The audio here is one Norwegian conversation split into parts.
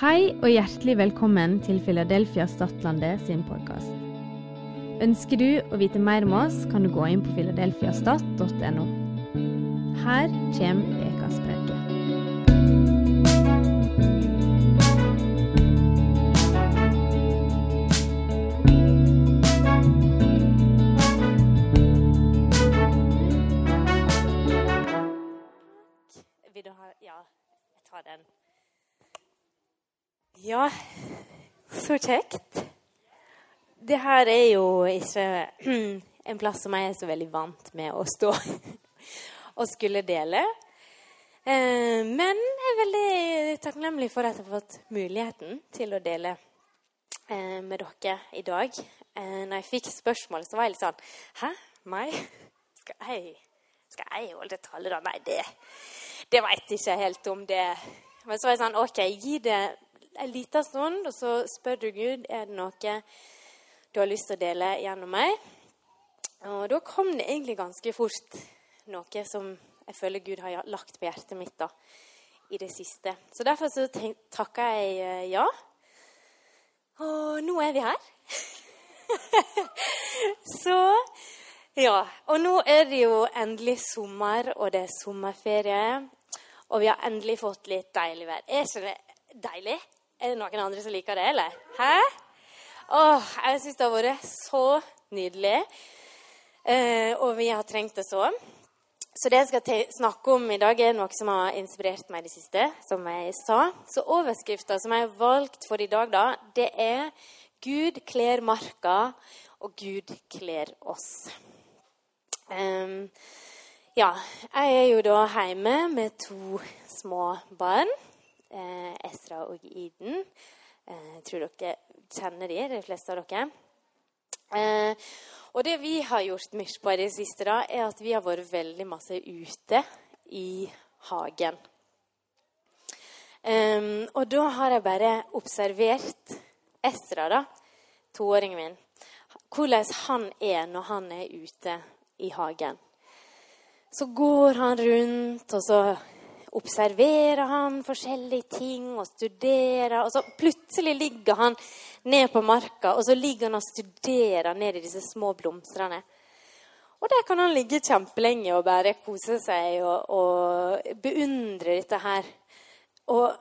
Hei og hjertelig velkommen til Philadelphia Stadlandet sin podkast. Ønsker du å vite mer om oss, kan du gå inn på philadelphiastat.no. Her kommer ukas preke. Vil du ha Ja, jeg tar den. Ja, så kjekt. Det her er jo ikke en plass som jeg er så veldig vant med å stå og skulle dele. Eh, Men jeg er veldig takknemlig for at jeg har fått muligheten til å dele eh, med dere i dag. Eh, Når jeg fikk spørsmål, så var jeg litt sånn Hæ? Meg? Skal jeg, skal jeg holde tale, da? Nei, det det veit jeg ikke helt om det Men så var jeg sånn OK, gi det en liten stund, og så spør du Gud er det noe du har lyst til å dele gjennom meg. Og da kom det egentlig ganske fort noe som jeg føler Gud har lagt på hjertet mitt da, i det siste. Så derfor så takka jeg eh, ja. Og nå er vi her. så ja. Og nå er det jo endelig sommer, og det er sommerferie. Og vi har endelig fått litt deilig vær. Er ikke det deilig? Er det noen andre som liker det, eller? Hæ? Åh, jeg syns det har vært så nydelig. Eh, og vi har trengt det så. Så det jeg skal snakke om i dag, er noe som har inspirert meg i det siste, som jeg sa. Så overskrifta som jeg har valgt for i dag, da, det er 'Gud kler marka, og Gud kler oss'. Um, ja, jeg er jo da hjemme med to små barn. Eh, Esra og Iden. Eh, jeg tror dere kjenner de, de fleste av dere. Eh, og det vi har gjort mye på i det siste, da, er at vi har vært veldig masse ute i hagen. Um, og da har jeg bare observert Esra, da, toåringen min, hvordan han er når han er ute i hagen. Så går han rundt, og så observerer han forskjellige ting og studerer. Og så plutselig ligger han ned på marka, og så ligger han og studerer ned i disse små blomstene. Og der kan han ligge kjempelenge og bare kose seg og, og beundre dette her. Og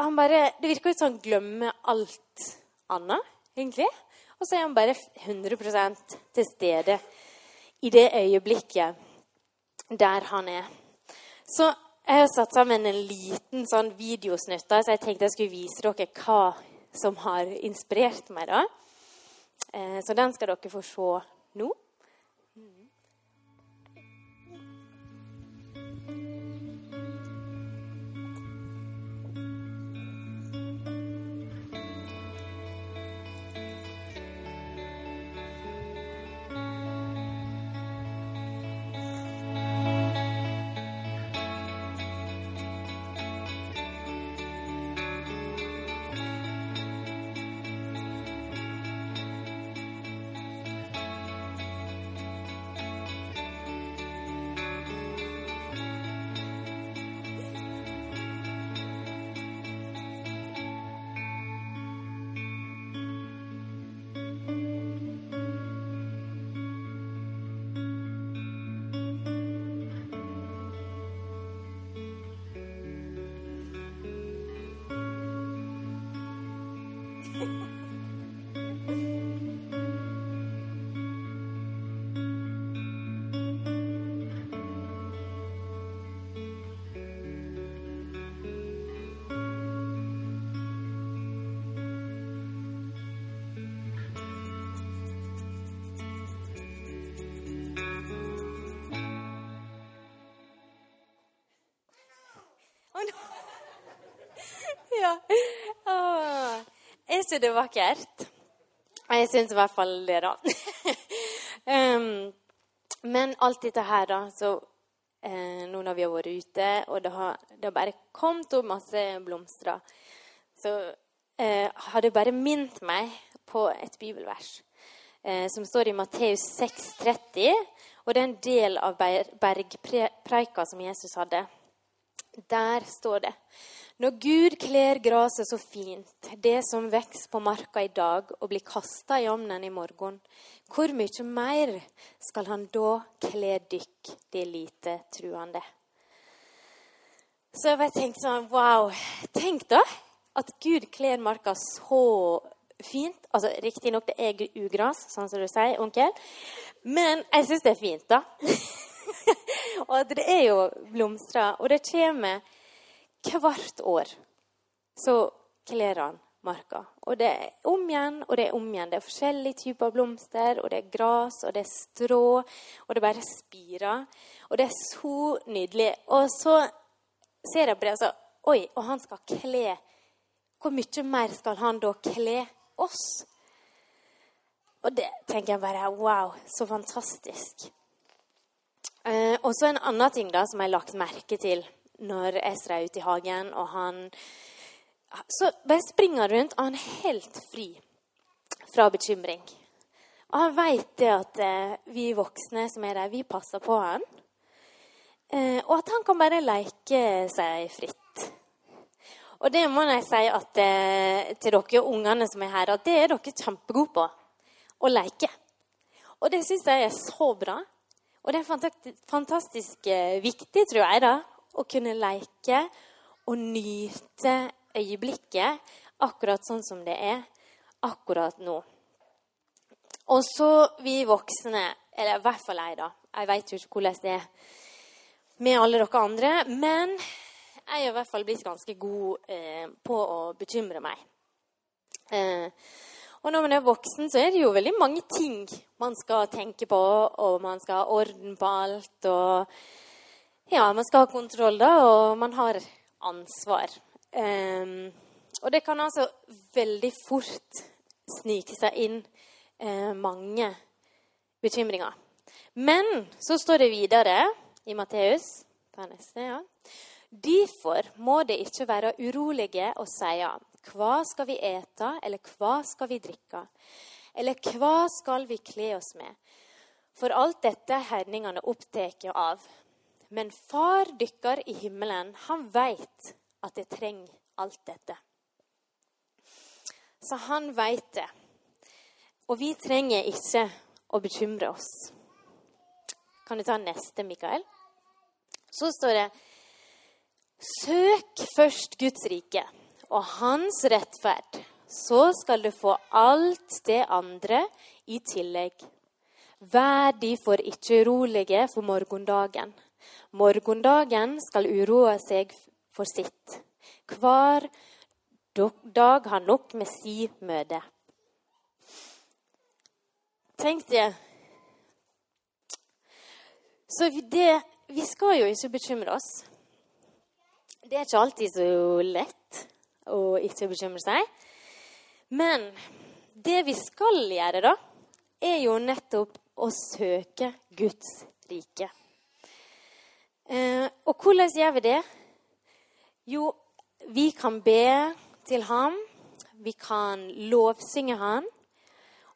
han bare Det virker ut som han glemmer alt annet, egentlig. Og så er han bare 100 til stede i det øyeblikket der han er. Så jeg har satt sammen en liten sånn videosnutt, da, så jeg tenkte jeg skulle vise dere hva som har inspirert meg. da. Eh, Så den skal dere få se nå. Er ikke det vakkert? Jeg syns i hvert fall det, da. um, men alt dette her, da, så eh, Nå når vi har vært ute, og det har, det har bare kommet opp masse blomster, så eh, har det bare minnet meg på et bibelvers eh, som står i Matteus 6,30. Og det er en del av bergpreika som Jesus hadde. Der står det Når Gud kler gresset så fint, det som vokser på marka i dag og blir kasta i ovnen i morgen, hvor mye mer skal han da kle dykk, det lite truende? Så jeg bare tenkte sånn Wow. Tenk da at Gud kler marka så fint. Altså Riktignok det er ugras, sånn som du sier, onkel. Men jeg syns det er fint, da. og at det er jo blomstrer. Og det kommer hvert år så kler han marka. Og det er om igjen og det er om igjen. Det er forskjellige typer blomster, og det er gras, og det er strå, og det bare spirer. Og det er så nydelig. Og så ser jeg på det og så Oi, og han skal kle Hvor mye mer skal han da kle oss? Og det tenker jeg bare Wow, så fantastisk. Eh, og så en annen ting da som jeg har lagt merke til når Ezra er ute i hagen, og han Så bare springer han rundt, og han er helt fri fra bekymring. Og han veit det at eh, vi voksne som er der, vi passer på han. Eh, og at han kan bare leke seg fritt. Og det må jeg si at, eh, til dere ungene som er her, at det er dere kjempegode på. Å leke. Og det syns jeg er så bra. Og det er fantastisk, eh, viktig, tror jeg, da, å kunne leke og nyte øyeblikket akkurat sånn som det er akkurat nå. Og så vi voksne, eller i hvert fall jeg, da. Jeg vet jo ikke hvordan det er med alle dere andre. Men jeg er i hvert fall blitt ganske god eh, på å bekymre meg. Eh, og når man er voksen, så er det jo veldig mange ting man skal tenke på, og man skal ha orden på alt. og ja, man skal ha kontroll, da, og man har ansvar. Um, og det kan altså veldig fort snike seg inn uh, mange bekymringer. Men så står det videre i Matteus ja. Derfor må det ikke være urolige og si hva skal vi ete, eller hva skal vi drikke? Eller hva skal vi kle oss med? For alt dette er herningene opptatt av. Men far dykker i himmelen, han veit at jeg trenger alt dette. Så han veit det. Og vi trenger ikke å bekymre oss. Kan du ta neste, Mikael? Så står det Søk først Guds rike og hans rettferd, så skal du få alt det andre i tillegg. Vær derfor ikke urolige for morgendagen. Morgendagen skal uroe seg for sitt. Hver dag har nok med si møte. Tenk det. Så det, vi skal jo ikke bekymre oss. Det er ikke alltid så lett å ikke bekymre seg. Men det vi skal gjøre, da, er jo nettopp å søke Guds rike. Eh, og hvordan gjør vi det? Jo, vi kan be til ham. Vi kan lovsynge ham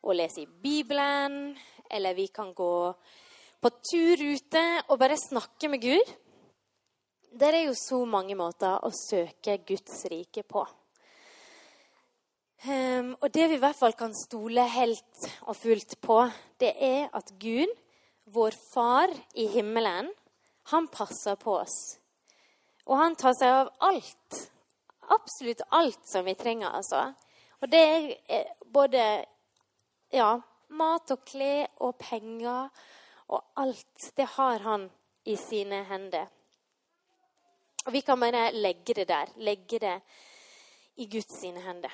og lese i Bibelen. Eller vi kan gå på tur ute og bare snakke med Gud. Det er jo så mange måter å søke Guds rike på. Um, og det vi i hvert fall kan stole helt og fullt på, det er at Gud, vår Far i himmelen, han passer på oss. Og han tar seg av alt. Absolutt alt som vi trenger, altså. Og det er både ja, mat og klær og penger og alt. Det har han i sine hender. Og vi kan bare legge det der. Legge det i Guds sine hender.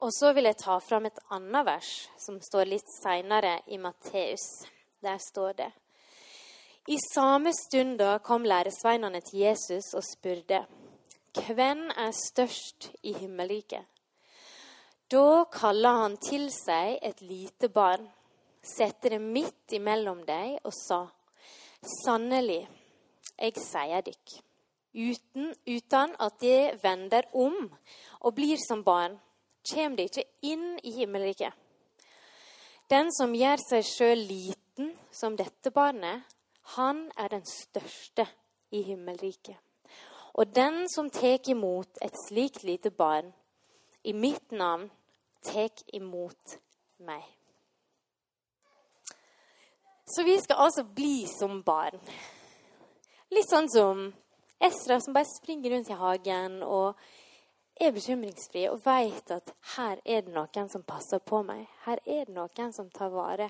Og så vil jeg ta fram et annet vers som står litt seinere i Matteus. Der står det i samme stund da kom læresveinene til Jesus og spurte, hvem er størst i himmelriket? Da kaller han til seg et lite barn, setter det midt imellom deg og sa, sannelig, jeg sier dykk, uten, uten at de vender om og blir som barn, kommer de ikke inn i himmelriket. Den som gjør seg sjøl liten som dette barnet, han er den største i himmelriket. Og den som tek imot et slikt lite barn i mitt navn, tek imot meg. Så vi skal altså bli som barn. Litt sånn som Esra, som bare springer rundt i hagen og er bekymringsfri og vet at her er det noen som passer på meg. Her er det noen som tar vare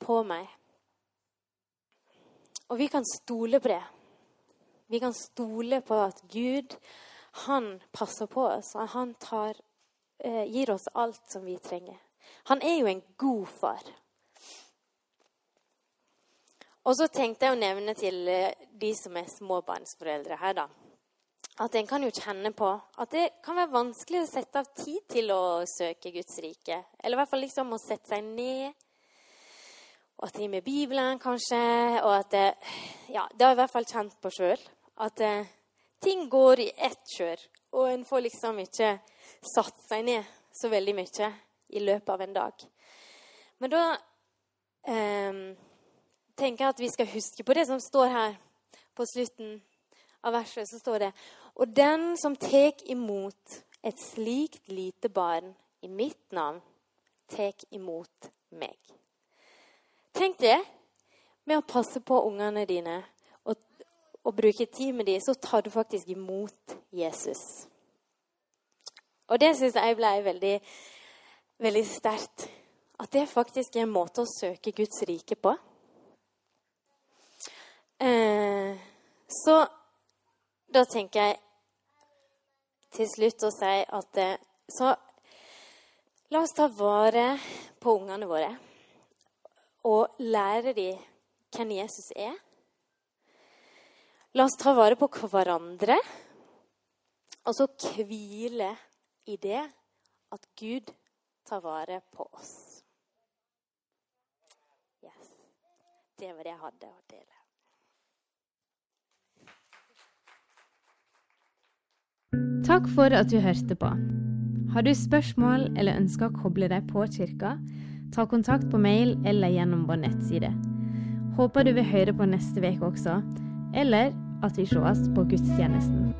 på meg. Og vi kan stole på det. Vi kan stole på at Gud, han passer på oss. Han tar, eh, gir oss alt som vi trenger. Han er jo en god far. Og så tenkte jeg å nevne til eh, de som er småbarnsforeldre her, da at en kan jo kjenne på at det kan være vanskelig å sette av tid til å søke Guds rike. Eller i hvert fall liksom å sette seg ned. Og at de med Bibelen, kanskje. Og at det, Ja, det har jeg i hvert fall kjent på sjøl. At eh, ting går i ett kjør. Og en får liksom ikke satt seg ned så veldig mye i løpet av en dag. Men da eh, tenker jeg at vi skal huske på det som står her på slutten av verset. Så står det og den som tek imot et slikt lite barn i mitt navn, tek imot meg. Tenk det. Med å passe på ungene dine og, og bruke tid med dem, så tar du faktisk imot Jesus. Og det syns jeg ble veldig, veldig sterkt. At det faktisk er en måte å søke Guds rike på. Eh, så da tenker jeg til slutt å si at eh, Så la oss ta vare på ungene våre og lære dem hvem Jesus er. La oss ta vare på hverandre, og så hvile i det at Gud tar vare på oss. Yes. Det var det jeg hadde å dele. Takk for at du hørte på. Har du spørsmål eller ønsker å koble deg på kirka, ta kontakt på mail eller gjennom vår nettside. Håper du vil høre på neste uke også, eller at vi sees på gudstjenesten.